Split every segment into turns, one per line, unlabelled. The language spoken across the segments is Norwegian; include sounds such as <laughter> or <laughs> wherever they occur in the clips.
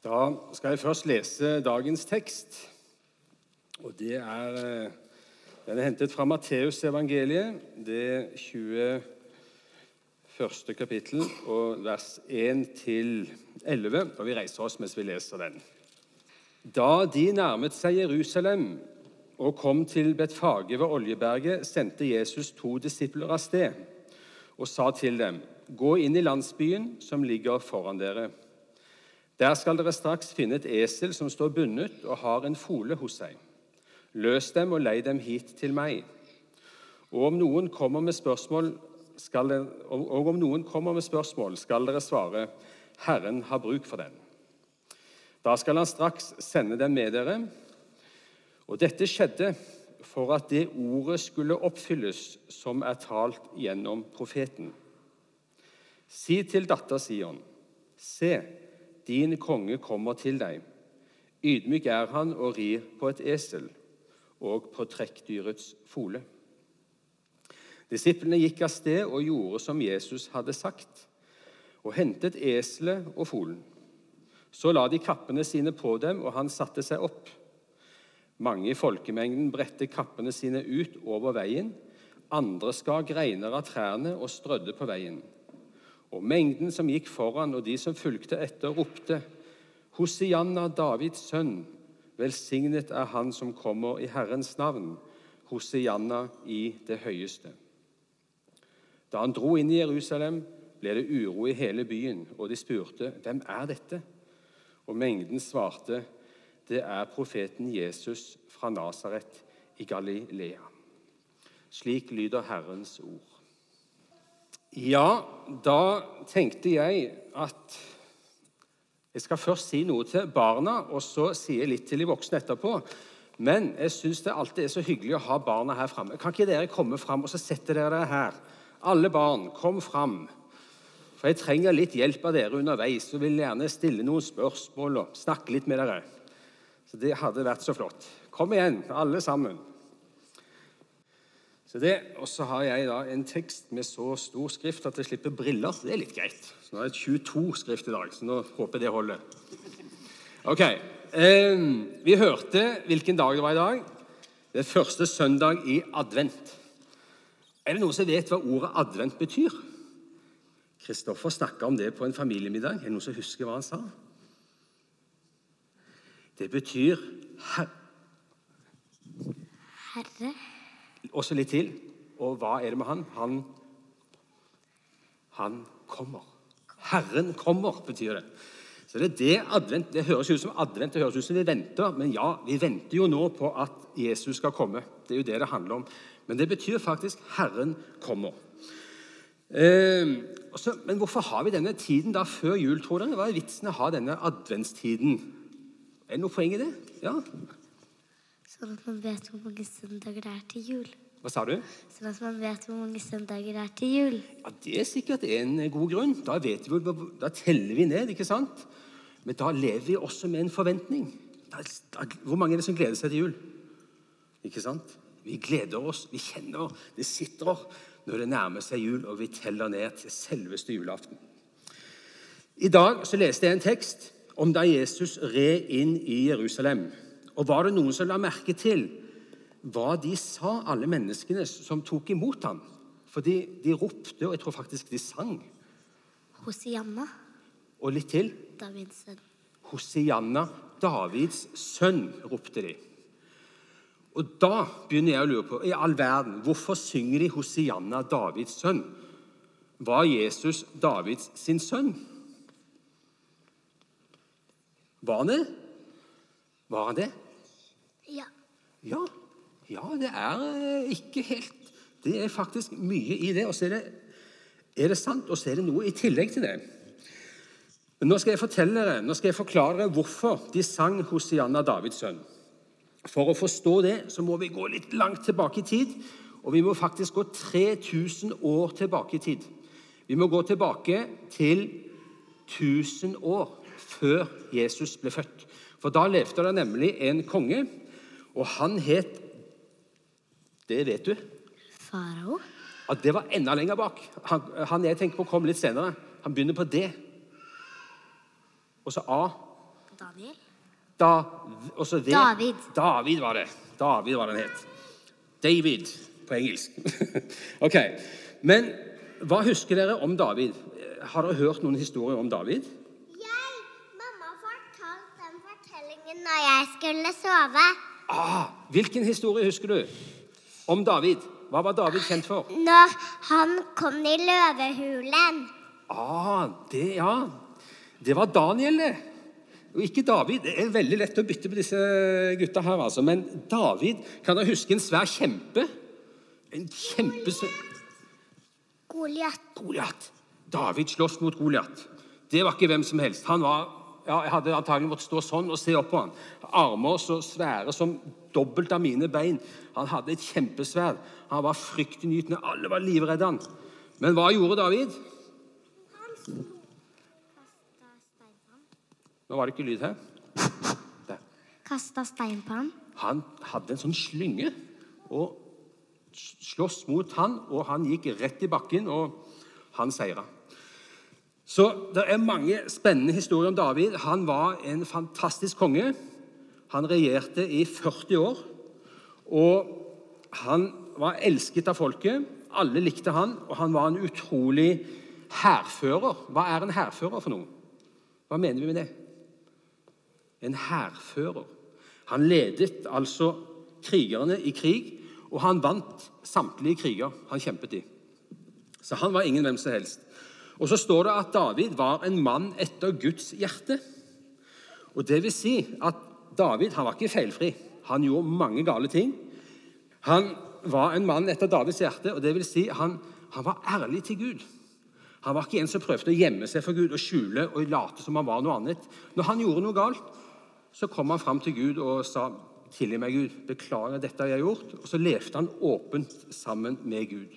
Da skal jeg først lese dagens tekst. Og det er, eh, Den er hentet fra Matteusevangeliet, det 21. kapittel, og vers 1-11. Og vi reiser oss mens vi leser den. Da de nærmet seg Jerusalem og kom til Betfage ved Oljeberget, sendte Jesus to disipler av sted og sa til dem.: Gå inn i landsbyen som ligger foran dere. Der skal dere straks finne et esel som står bundet og har en fole hos seg. Løs dem og lei dem hit til meg. Og om noen kommer med spørsmål, skal dere, og om noen kommer med spørsmål, skal dere svare, Herren har bruk for dem. Da skal han straks sende dem med dere. Og dette skjedde for at det ordet skulle oppfylles som er talt gjennom profeten. Si til datter Sion, se, din konge kommer til deg. Ydmyk er han og rir på et esel og på trekkdyrets fole. Disiplene gikk av sted og gjorde som Jesus hadde sagt, og hentet eselet og folen. Så la de kappene sine på dem, og han satte seg opp. Mange i folkemengden bredte kappene sine ut over veien. Andre skar greiner av trærne og strødde på veien. Og mengden som gikk foran, og de som fulgte etter, ropte:" Hosianna, Davids sønn, velsignet er Han som kommer i Herrens navn. Hosianna i det høyeste. Da han dro inn i Jerusalem, ble det uro i hele byen, og de spurte, 'Hvem er dette?' Og mengden svarte, 'Det er profeten Jesus fra Nasaret i Galilea.' Slik lyder Herrens ord. Ja, da tenkte jeg at jeg skal først si noe til barna, og så sier jeg litt til de voksne etterpå. Men jeg syns det alltid er så hyggelig å ha barna her framme. Kan ikke dere komme fram, og så setter dere dere her? Alle barn, kom fram. For jeg trenger litt hjelp av dere underveis og vil gjerne stille noen spørsmål og snakke litt med dere. Så det hadde vært så flott. Kom igjen, alle sammen. Så det, Og så har jeg da en tekst med så stor skrift at jeg slipper briller. så Det er litt greit. Så Nå er det 22 skrift i dag, så nå håper jeg det holder. Ok, eh, Vi hørte hvilken dag det var i dag. Det er første søndag i advent. Er det noen som vet hva ordet advent betyr? Kristoffer snakka om det på en familiemiddag. Er det noen som husker hva han sa? Det betyr her
Herre.
Også litt til. Og hva er det med han? Han, han kommer. Herren kommer, betyr det. Så det er det advent, det høres ut som advent, det høres ut som vi venter. Men ja, vi venter jo nå på at Jesus skal komme. Det er jo det det handler om. Men det betyr faktisk 'Herren kommer'. Eh, også, men hvorfor har vi denne tiden da før jul, tror dere? Hva er vitsen å ha denne adventstiden? Er det noe poeng i det? Ja?
Sånn at man vet hvor mange søndager det er til jul.
Hva sa du?
Sånn at man vet hvor mange søndager det er til jul.
Ja, Det er sikkert en god grunn. Da, vet vi, da teller vi ned. ikke sant? Men da lever vi også med en forventning. Da, da, hvor mange er det som gleder seg til jul? Ikke sant? Vi gleder oss. Vi kjenner det sitter når det nærmer seg jul, og vi teller ned til selveste julaften. I dag så leste jeg en tekst om da Jesus red inn i Jerusalem. Og var det noen som la merke til hva de sa, alle menneskene som tok imot ham? Fordi de ropte, og jeg tror faktisk de sang.
Hosianna,
Og litt til.
Davids sønn.
Hosianna, Davids sønn, ropte de. Og da begynner jeg å lure på i all verden, hvorfor synger de Hosianna, Davids sønn? Var Jesus Davids sin sønn? Var han det? Var han det?
Ja.
Ja, ja det er eh, ikke helt Det er faktisk mye i det. Og så er det, er det sant, og så er det noe i tillegg til det. Men nå skal jeg fortelle dere, nå skal jeg forklare dere hvorfor de sang Hosianna, Davids sønn. For å forstå det så må vi gå litt langt tilbake i tid. Og vi må faktisk gå 3000 år tilbake i tid. Vi må gå tilbake til 1000 år før Jesus ble født. For da levde det nemlig en konge, og han het Det vet du?
Farao.
At det var enda lenger bak. Han, han jeg tenker på, kom litt senere. Han begynner på D. Og så A.
Daniel.
Da, også det,
David.
David var det. David var han het. David på engelsk. <laughs> ok, Men hva husker dere om David? Har dere hørt noen historier om David?
Jeg, mamma fortalte den fortellingen når jeg skulle sove.
Ah, hvilken historie husker du om David? Hva var David kjent for?
Når han kom i løvehulen.
Ah, det, ja. Det var Daniel, det. Og ikke David. Det er veldig lett å bytte på disse gutta her, altså. Men David Kan dere huske en svær kjempe? En kjempesvær
Goliat.
Goliat. David slåss mot Goliat. Det var ikke hvem som helst. Han var, ja, Jeg hadde antagelig måttet stå sånn og se opp på han. Armer så svære som dobbelt av mine bein. Han hadde et kjempesverd. Han var fryktinngytende. Alle var livredde han. Men hva gjorde David? Nå var det ikke lyd her. Der.
Kasta stein på han.
Han hadde en sånn slynge og sloss mot han, og han gikk rett i bakken, og han seira. Så det er mange spennende historier om David. Han var en fantastisk konge. Han regjerte i 40 år, og han var elsket av folket. Alle likte han, og han var en utrolig hærfører. Hva er en hærfører for noe? Hva mener vi med det? En hærfører. Han ledet altså krigerne i krig, og han vant samtlige kriger han kjempet i. Så han var ingen hvem som helst. Og så står det at David var en mann etter Guds hjerte. Og det vil si at David han var ikke feilfri. Han gjorde mange gale ting. Han var en mann etter Davids hjerte, og det vil si han, han var ærlig til Gud. Han var ikke en som prøvde å gjemme seg for Gud og skjule og late som han var noe annet. Når han gjorde noe galt, så kom han fram til Gud og sa Tilgi meg, Gud. Beklager, dette jeg har gjort. Og så levde han åpent sammen med Gud.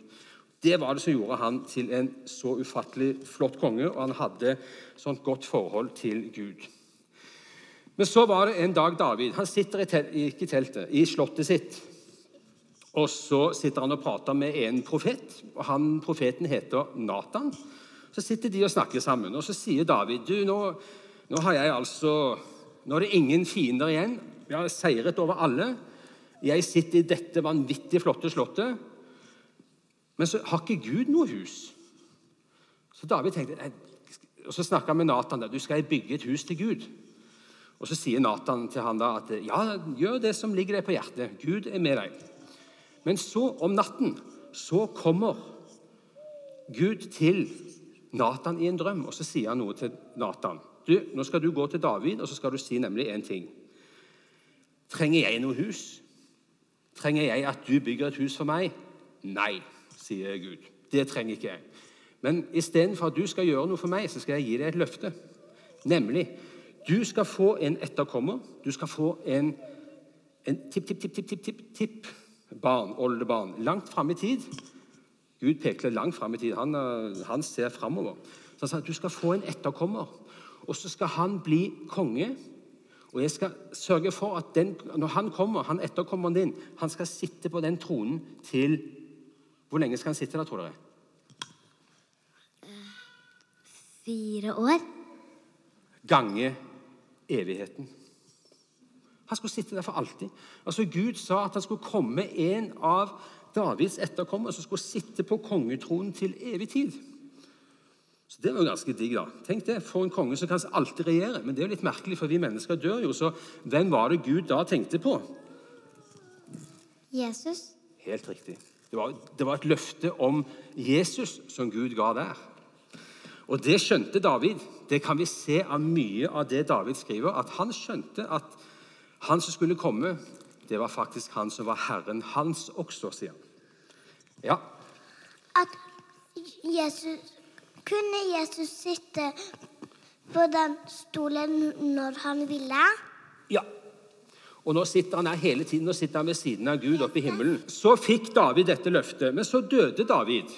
Det var det som gjorde han til en så ufattelig flott konge, og han hadde sånt godt forhold til Gud. Men så var det en dag David Han sitter i, tel ikke i teltet, i slottet sitt. Og så sitter han og prater med en profet. og han Profeten heter Nathan. Så sitter de og snakker sammen, og så sier David du, nå, nå har jeg altså Nå er det ingen fiender igjen. Jeg har seiret over alle. Jeg sitter i dette vanvittig flotte slottet. Men så har ikke Gud noe hus. Så David tenkte, og så snakka han med Nathan. der, du skal bygge et hus til Gud. Og Så sier Nathan til han da at ja, gjør det som ligger deg på hjertet. Gud er med deg. Men så, om natten, så kommer Gud til Nathan i en drøm, og så sier han noe til Nathan. Du, Nå skal du gå til David, og så skal du si nemlig én ting. Trenger jeg noe hus? Trenger jeg at du bygger et hus for meg? Nei, sier Gud. Det trenger ikke jeg. Men istedenfor at du skal gjøre noe for meg, så skal jeg gi deg et løfte. Nemlig du skal få en etterkommer. Du skal få en, en tipp-tipp-tipp-tipp-tipp-barn, oldebarn, langt fram i tid. Gud pekte langt fram i tid. Han, han ser framover. Så han sa at du skal få en etterkommer, og så skal han bli konge. Og jeg skal sørge for at den, når han kommer, han etterkommeren din, han skal sitte på den tronen til Hvor lenge skal han sitte der, tror dere?
Fire år.
Gange evigheten. Han skulle sitte der for alltid. Altså Gud sa at han skulle komme en av Davids etterkommere som skulle sitte på kongetronen til evig tid. Så Det var jo ganske digg. da. Tenk det, For en konge som kanskje alltid regjere. Men det er jo litt merkelig, for vi mennesker dør jo. Så hvem var det Gud da tenkte på?
Jesus.
Helt riktig. Det var, det var et løfte om Jesus som Gud ga der. Og det skjønte David. Det kan vi se av mye av det David skriver. At han skjønte at han som skulle komme, det var faktisk han som var Herren hans også, sier han. Ja,
At Jesus Kunne Jesus sitte på den stolen når han ville?
Ja. Og nå sitter han her hele tiden nå sitter han ved siden av Gud oppe i himmelen. Så fikk David dette løftet, men så døde David.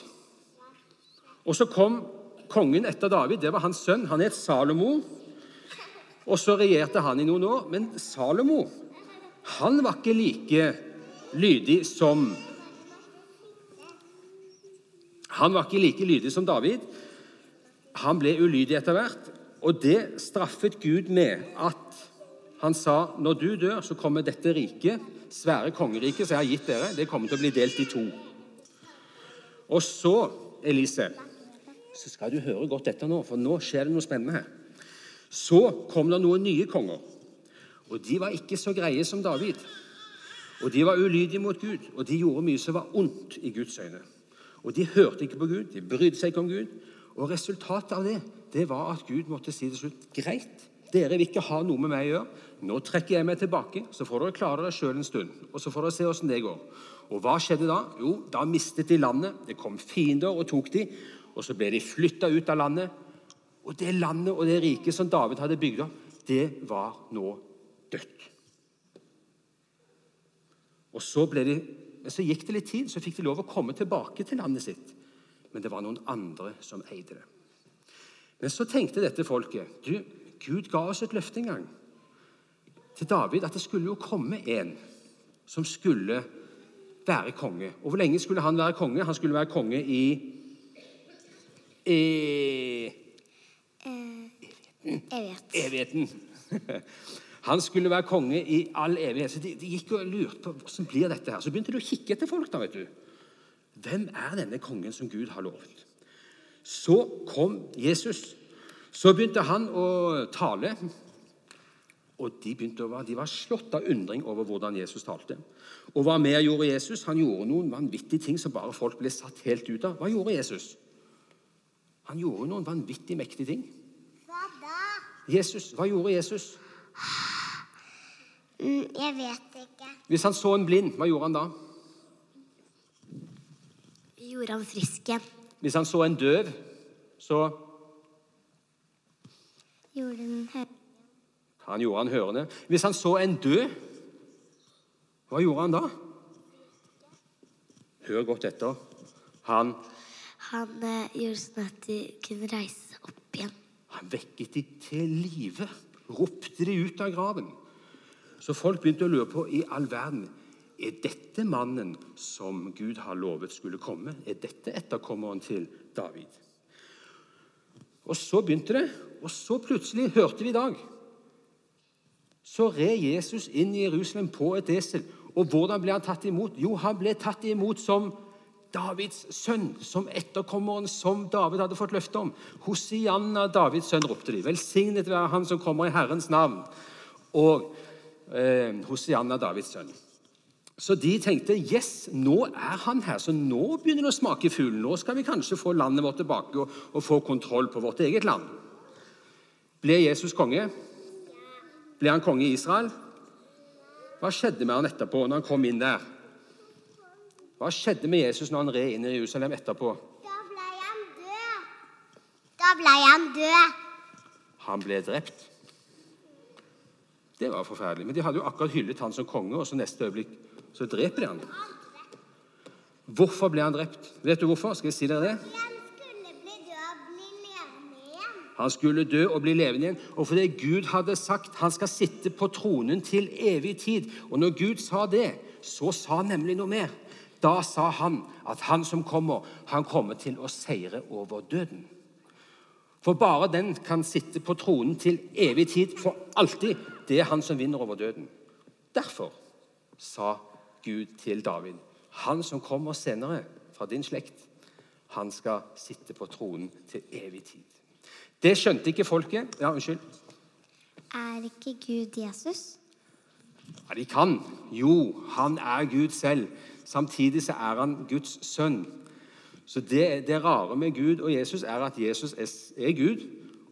Og så kom kongen etter David. Det var hans sønn. Han het Salomo. Og så regjerte han i noen år. Men Salomo han var ikke like lydig som Han var ikke like lydig som David. Han ble ulydig etter hvert, Og det straffet Gud med at han sa når du dør, så kommer dette riket, svære kongeriket som jeg har gitt dere, det kommer til å bli delt i to. Og så, Elise, så skal du høre godt etter nå, for nå skjer det noe spennende her. Så kom det noen nye konger, og de var ikke så greie som David. Og de var ulydige mot Gud, og de gjorde mye som var ondt i Guds øyne. Og de hørte ikke på Gud, de brydde seg ikke om Gud. Og resultatet av det, det var at Gud måtte si til slutt greit, dere vil ikke ha noe med meg å gjøre. Nå trekker jeg meg tilbake, så får dere klare dere sjøl en stund. Og så får dere se åssen det går. Og hva skjedde da? Jo, da mistet de landet. Det kom fiender og tok de, og så ble de flytta ut av landet. Og det landet og det riket som David hadde bygd opp, det var nå dødt. Og så, de, så, gikk det litt tid, så fikk de lov å komme tilbake til landet sitt. Men det var noen andre som eide det. Men så tenkte dette folket du, Gud ga oss et løfte en gang til David at det skulle jo komme en som skulle være konge. Og hvor lenge skulle han være konge? Han skulle være konge i, i
Evigheten.
Evigheten. <laughs> Han skulle være konge i all evighet. Så de, de gikk og lurte på hvordan blir dette her. Så begynte de å kikke etter folk. da, vet du. Hvem er denne kongen som Gud har lovet? Så kom Jesus. Så begynte han å tale. Og de, å, de var slått av undring over hvordan Jesus talte. Og hva mer gjorde Jesus? Han gjorde noen vanvittige ting som bare folk ble satt helt ut av. Hva gjorde Jesus? Han gjorde noen vanvittig mektige ting.
Hva da?
Jesus, Hva gjorde Jesus?
Mm, jeg vet ikke.
Hvis han så en blind, hva gjorde han da?
Gjorde han frisk igjen?
Hvis han så en døv, så
Gjorde den hørende.
Han gjorde han hørende. Hvis han så en død, hva gjorde han da? Hør godt etter. Han,
Han eh, gjorde sånn at de kunne reise seg opp igjen.
han vekket de til live. Ropte de ut av graven. Så folk begynte å lure på i all verden er dette mannen som Gud har lovet skulle komme. Er dette etterkommeren til David? Og så begynte det, og så plutselig hørte vi i dag Så red Jesus inn i Jerusalem på et esel. Og hvordan ble han tatt imot? Jo, han ble tatt imot som Davids sønn, som etterkommeren som David hadde fått løfte om. Hosianna, Davids sønn, ropte de. Velsignet være han som kommer i Herrens navn. Og eh, Hosianna, Davids sønn. Så de tenkte yes, nå er han her, så nå begynner det å smake fugl. Nå skal vi kanskje få landet vårt tilbake og, og få kontroll på vårt eget land. Ble Jesus konge? Ble han konge i Israel? Hva skjedde med han etterpå, når han kom inn der? Hva skjedde med Jesus når han red inn i Jerusalem etterpå?
Da ble han død. Da ble han død.
Han ble drept. Det var forferdelig. Men de hadde jo akkurat hyllet han som konge, og så neste øyeblikk så dreper de han. Hvorfor ble han drept? Vet du hvorfor? Skal jeg si dere det?
Han skulle bli død og bli levende igjen.
Han skulle dø og bli levende igjen. Og fordi Gud hadde sagt han skal sitte på tronen til evig tid. Og når Gud sa det, så sa han nemlig noe mer. Da sa han at han som kommer, han kommer til å seire over døden. For bare den kan sitte på tronen til evig tid, for alltid. Det er han som vinner over døden. Derfor sa Gud til David, han som kommer senere fra din slekt, han skal sitte på tronen til evig tid. Det skjønte ikke folket. Ja, unnskyld.
Er ikke Gud Jesus?
Ja, De kan. Jo, han er Gud selv. Samtidig så er han Guds sønn. Så det, det rare med Gud og Jesus er at Jesus er, er Gud,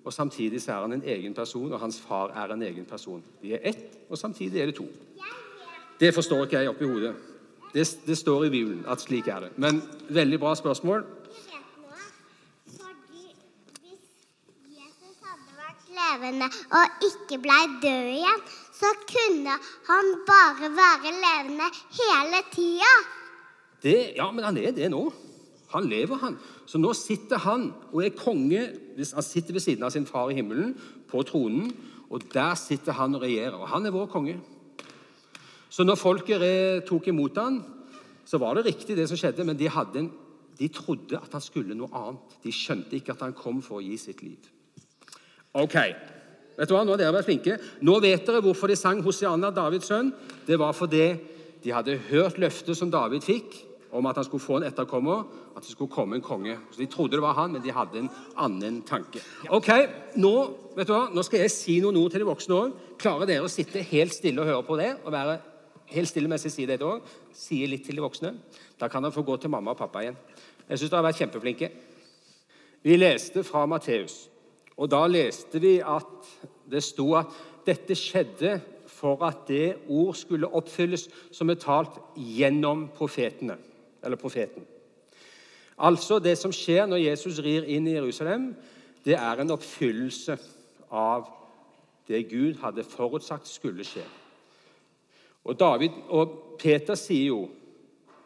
og samtidig så er han en egen person, og hans far er en egen person. De er ett, og samtidig er det to. Det forstår ikke jeg oppi hodet. Det, det står i Bibelen at slik er det. Men veldig bra spørsmål.
Jeg vet noe. Fordi hvis Jesus hadde vært levende og ikke ble død igjen, så kunne han bare være levende hele tida.
Ja, men han er det nå. Han lever, han. Så nå sitter han og er konge. Han sitter ved siden av sin far i himmelen, på tronen. Og der sitter han og regjerer. Og han er vår konge. Så når folket tok imot han, så var det riktig, det som skjedde, men de, en, de trodde at han skulle noe annet. De skjønte ikke at han kom for å gi sitt liv. Ok. Vet du hva? Nå har dere vært flinke. Nå vet dere hvorfor de sang Hosianna, Davids sønn. Det var fordi de hadde hørt løftet som David fikk om at han skulle få en etterkommer, at det skulle komme en konge. Så De trodde det var han, men de hadde en annen tanke. Ok, Nå vet du hva? Nå skal jeg si noen ord til de voksne òg. Klarer dere å sitte helt stille og høre på det? og være helt stille mens jeg sier dette òg? Sier litt til de voksne. Da kan dere få gå til mamma og pappa igjen. Jeg syns dere har vært kjempeflinke. Vi leste fra Matteus, og da leste vi at det sto at dette skjedde for at det ord skulle oppfylles som er talt gjennom profetene eller profeten. Altså, Det som skjer når Jesus rir inn i Jerusalem, det er en oppfyllelse av det Gud hadde forutsagt skulle skje. Og, David, og Peter sier jo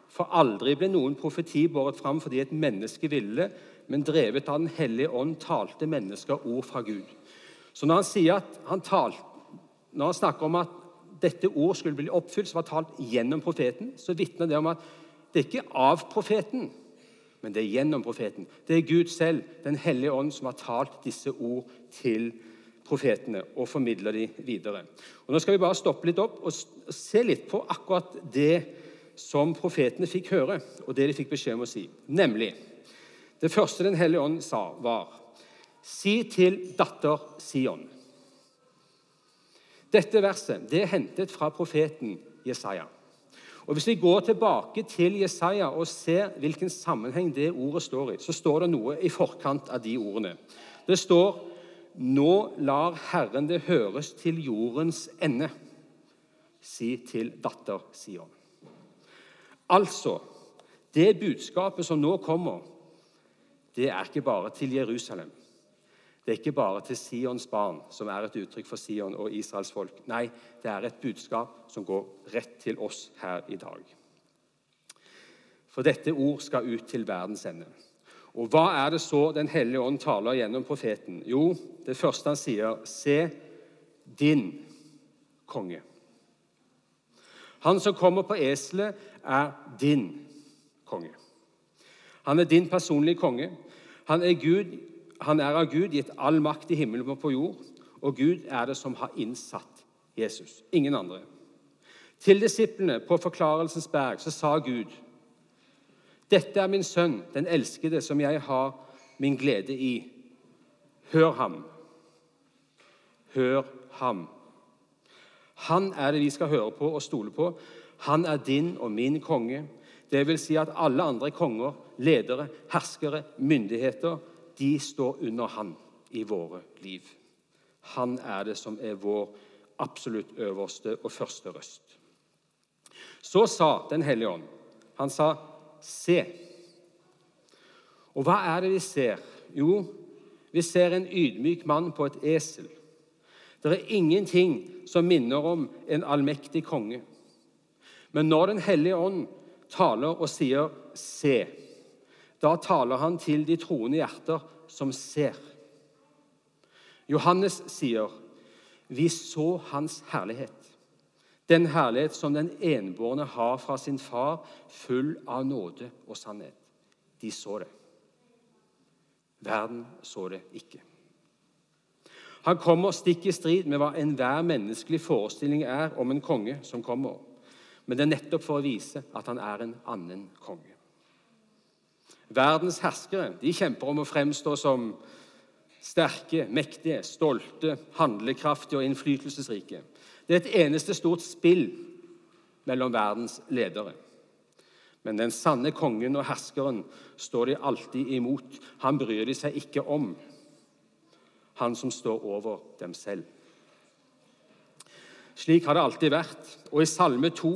For aldri ble noen profeti båret fram fordi et menneske ville, men drevet av Den hellige ånd talte mennesker ord fra Gud. Så når han, han, talt, når han snakker om at dette ord skulle bli oppfylt, som var talt gjennom profeten, så vitner det om at det ikke er av profeten, men det er gjennom profeten. Det er Gud selv, Den hellige ånd, som har talt disse ord til profetene og formidler de videre. Og Nå skal vi bare stoppe litt opp og se litt på akkurat det som profetene fikk høre, og det de fikk beskjed om å si. Nemlig Det første Den hellige ånd sa, var Si til datter Sion. Dette verset det er hentet fra profeten Jesaja. Og Hvis vi går tilbake til Jesaja og ser hvilken sammenheng det ordet står i, så står det noe i forkant av de ordene. Det står Nå lar Herren det høres til jordens ende, si til datter Sion. Altså, det budskapet som nå kommer, det er ikke bare til Jerusalem. Det er ikke bare til Sions barn, som er et uttrykk for Sion og Israels folk. Nei, det er et budskap som går rett til oss her i dag. For dette ord skal ut til verdens ende. Og hva er det så Den hellige ånd taler gjennom profeten? Jo, det første han sier, se din konge. Han som kommer på eselet, er din konge. Han er din personlige konge. Han er Gud han er av Gud gitt all makt i himmelen og på jord, og Gud er det som har innsatt Jesus. Ingen andre. Til disiplene på Forklarelsens berg så sa Gud.: Dette er min sønn, den elskede, som jeg har min glede i. Hør ham. Hør ham. Han er det vi skal høre på og stole på. Han er din og min konge. Det vil si at alle andre konger, ledere, herskere, myndigheter de står under Han i våre liv. Han er det som er vår absolutt øverste og første røst. Så sa Den hellige ånd Han sa, 'Se'. Og hva er det vi ser? Jo, vi ser en ydmyk mann på et esel. Det er ingenting som minner om en allmektig konge. Men når Den hellige ånd taler og sier 'se', da taler han til de troende hjerter som ser. Johannes sier, 'Vi så hans herlighet'. Den herlighet som den enbårne har fra sin far, full av nåde og sannhet. De så det. Verden så det ikke. Han kommer stikk i strid med hva enhver menneskelig forestilling er om en konge som kommer. Men det er nettopp for å vise at han er en annen konge. Verdens herskere de kjemper om å fremstå som sterke, mektige, stolte, handlekraftige og innflytelsesrike. Det er et eneste stort spill mellom verdens ledere. Men den sanne kongen og herskeren står de alltid imot. Han bryr de seg ikke om, han som står over dem selv. Slik har det alltid vært, og i Salme 2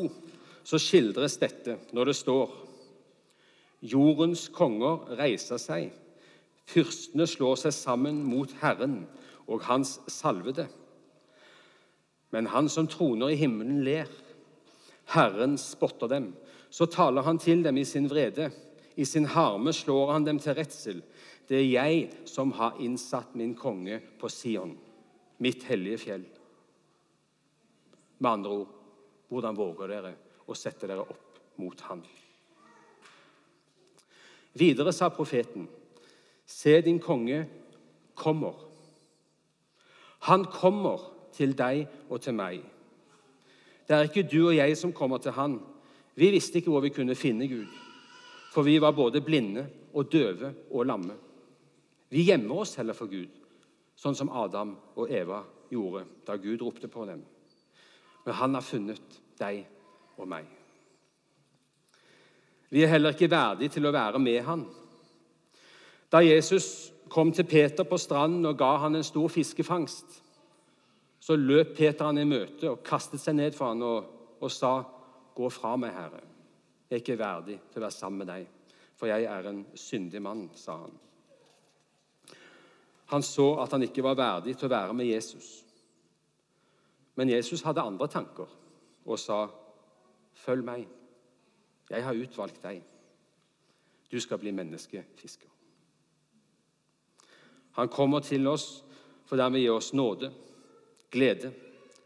så skildres dette når det står Jordens konger reiser seg. Fyrstene slår seg sammen mot Herren og Hans salvede. Men han som troner i himmelen, ler. Herren spotter dem. Så taler han til dem i sin vrede. I sin harme slår han dem til redsel. Det er jeg som har innsatt min konge på Sion, mitt hellige fjell. Med andre ord, hvordan våger dere å sette dere opp mot Han? Videre sa profeten, se din konge kommer. Han kommer til deg og til meg. Det er ikke du og jeg som kommer til han. Vi visste ikke hvor vi kunne finne Gud, for vi var både blinde og døve og lamme. Vi gjemmer oss heller for Gud, sånn som Adam og Eva gjorde da Gud ropte på dem. Men han har funnet deg og meg. Vi er heller ikke verdige til å være med han. Da Jesus kom til Peter på stranden og ga han en stor fiskefangst, så løp Peter han i møte og kastet seg ned for han og, og sa, 'Gå fra meg, Herre. Jeg er ikke verdig til å være sammen med deg, for jeg er en syndig mann', sa han. Han så at han ikke var verdig til å være med Jesus. Men Jesus hadde andre tanker og sa, 'Følg meg. Jeg har utvalgt deg. Du skal bli menneskefisker.' Han kommer til oss for dermed å gi oss nåde, glede,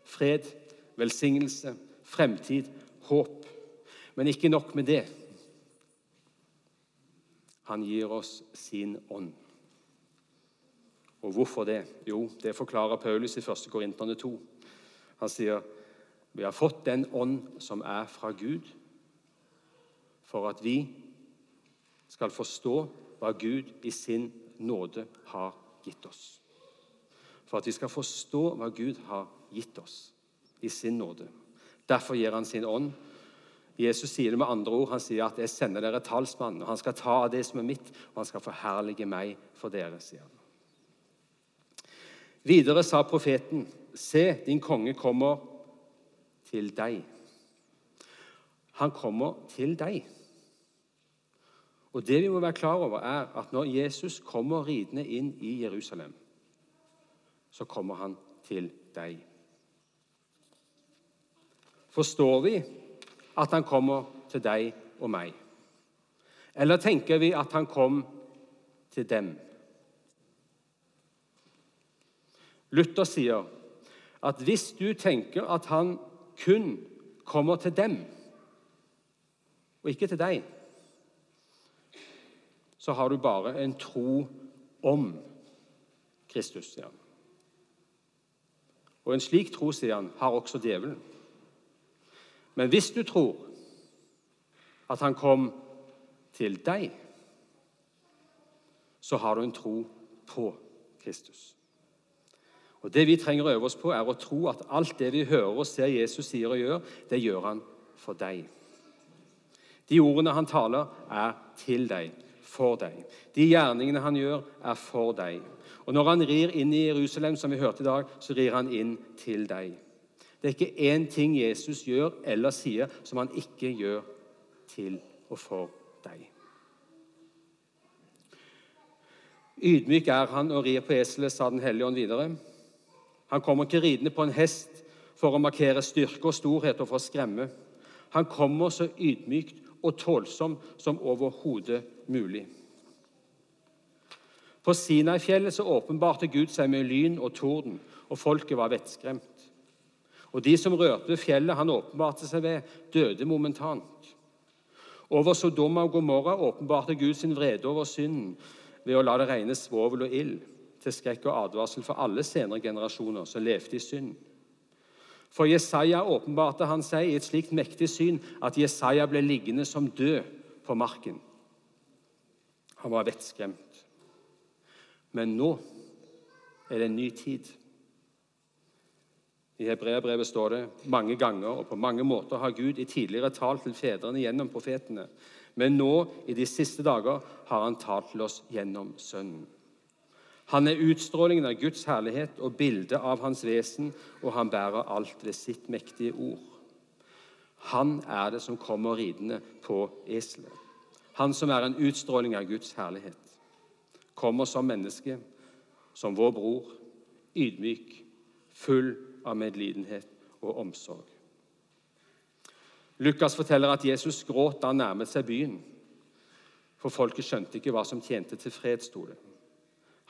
fred, velsignelse, fremtid, håp. Men ikke nok med det. Han gir oss sin ånd. Og hvorfor det? Jo, det forklarer Paulus i 1. Korinterne 2. Han sier vi har fått den ånd som er fra Gud, for at vi skal forstå hva Gud i sin nåde har gitt oss. For at vi skal forstå hva Gud har gitt oss i sin nåde. Derfor gir han sin ånd. Jesus sier det med andre ord. Han sier at 'jeg sender dere talsmann', og han skal ta av det som er mitt, og han skal forherlige meg for dere, sier han. Videre sa profeten, 'Se, din konge kommer til deg.' Han kommer til deg. Og Det vi må være klar over, er at når Jesus kommer ridende inn i Jerusalem, så kommer han til deg. Forstår vi at han kommer til deg og meg? Eller tenker vi at han kom til dem? Luther sier at hvis du tenker at han kun kommer til dem, og ikke til deg, så har du bare en tro om Kristus, sier han. Og en slik tro, sier han, har også djevelen. Men hvis du tror at han kom til deg, så har du en tro på Kristus. Og Det vi trenger å øve oss på, er å tro at alt det vi hører og ser Jesus sier og gjør, det gjør han for deg. De ordene han taler, er til deg, for deg. De gjerningene han gjør, er for deg. Og Når han rir inn i Jerusalem, som vi hørte i dag, så rir han inn til deg. Det er ikke én ting Jesus gjør eller sier som han ikke gjør til og for deg. Ydmyk er han og rir på eselet, sa Den hellige ånd videre. Han kommer ikke ridende på en hest for å markere styrke og storhet og for å skremme. Han kommer så ydmykt og tålsom som overhodet mulig. På Sinai-fjellet så åpenbarte Gud seg med lyn og torden, og folket var vettskremt. Og de som rørte ved fjellet han åpenbarte seg ved, døde momentant. Over Sodoma og Gomorra åpenbarte Gud sin vrede over synden ved å la det regne svovel og ild, til skrekk og advarsel for alle senere generasjoner som levde i synd. For Jesaja åpenbarte han seg i et slikt mektig syn at Jesaja ble liggende som død på marken. Han var vettskremt. Men nå er det en ny tid. I Hebreabrevet står det mange ganger og på mange måter har Gud i tidligere talt til fedrene gjennom profetene. Men nå, i de siste dager, har han talt til oss gjennom Sønnen. Han er utstrålingen av Guds herlighet og bildet av hans vesen, og han bærer alt ved sitt mektige ord. Han er det som kommer ridende på eselet. Han som er en utstråling av Guds herlighet. Kommer som menneske, som vår bror, ydmyk, full av medlidenhet og omsorg. Lukas forteller at Jesus gråt da han nærmet seg byen, for folket skjønte ikke hva som tjente til fred, sto det.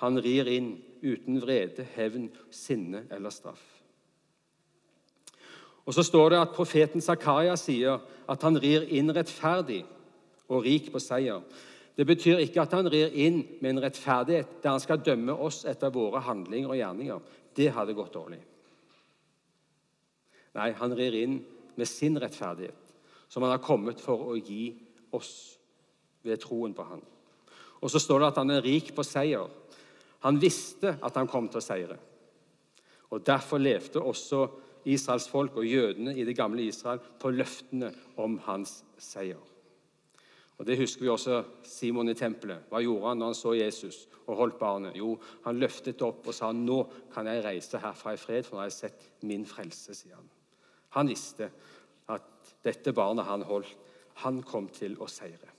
Han rir inn uten vrede, hevn, sinne eller straff. Og Så står det at profeten Zakaria sier at han rir inn rettferdig og rik på seier. Det betyr ikke at han rir inn med en rettferdighet der han skal dømme oss etter våre handlinger og gjerninger. det hadde gått dårlig. Nei, han rir inn med sin rettferdighet, som han har kommet for å gi oss ved troen på han. Og så står det at han er rik på seier. Han visste at han kom til å seire. Og Derfor levde også Israels folk og jødene i det gamle Israel på løftene om hans seier. Og Det husker vi også Simon i tempelet. Hva gjorde han når han så Jesus og holdt barnet? Jo, han løftet opp og sa, 'Nå kan jeg reise herfra i fred, for nå har jeg sett min frelse', sier han. Han visste at dette barnet han holdt, han kom til å seire.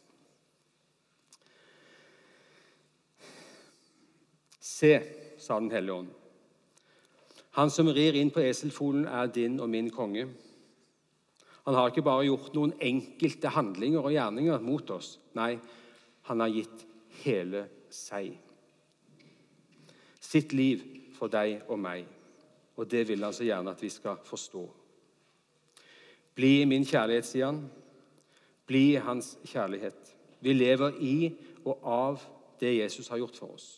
Se, sa Den hellige ånd. Han som rir inn på eselfolen, er din og min konge. Han har ikke bare gjort noen enkelte handlinger og gjerninger mot oss. Nei, han har gitt hele seg. Sitt liv for deg og meg. Og det vil han så gjerne at vi skal forstå. Bli i min kjærlighet, sier han. Bli i hans kjærlighet. Vi lever i og av det Jesus har gjort for oss.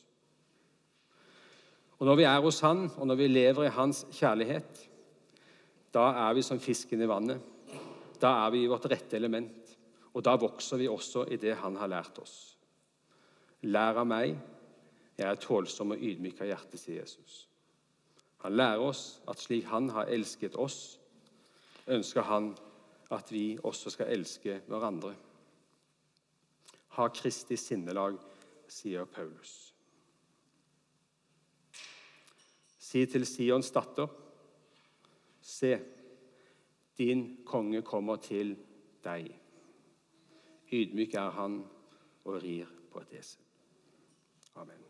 Og Når vi er hos Han, og når vi lever i Hans kjærlighet, da er vi som fisken i vannet. Da er vi i vårt rette element, og da vokser vi også i det Han har lært oss. Lær av meg, jeg er tålsom og ydmyk av hjerte, sier Jesus. Han lærer oss at slik Han har elsket oss, ønsker Han at vi også skal elske hverandre. Ha Kristi sinnelag, sier Paulus. Si til Sions datter, se, din konge kommer til deg. Ydmyk er han og rir på et esel. Amen.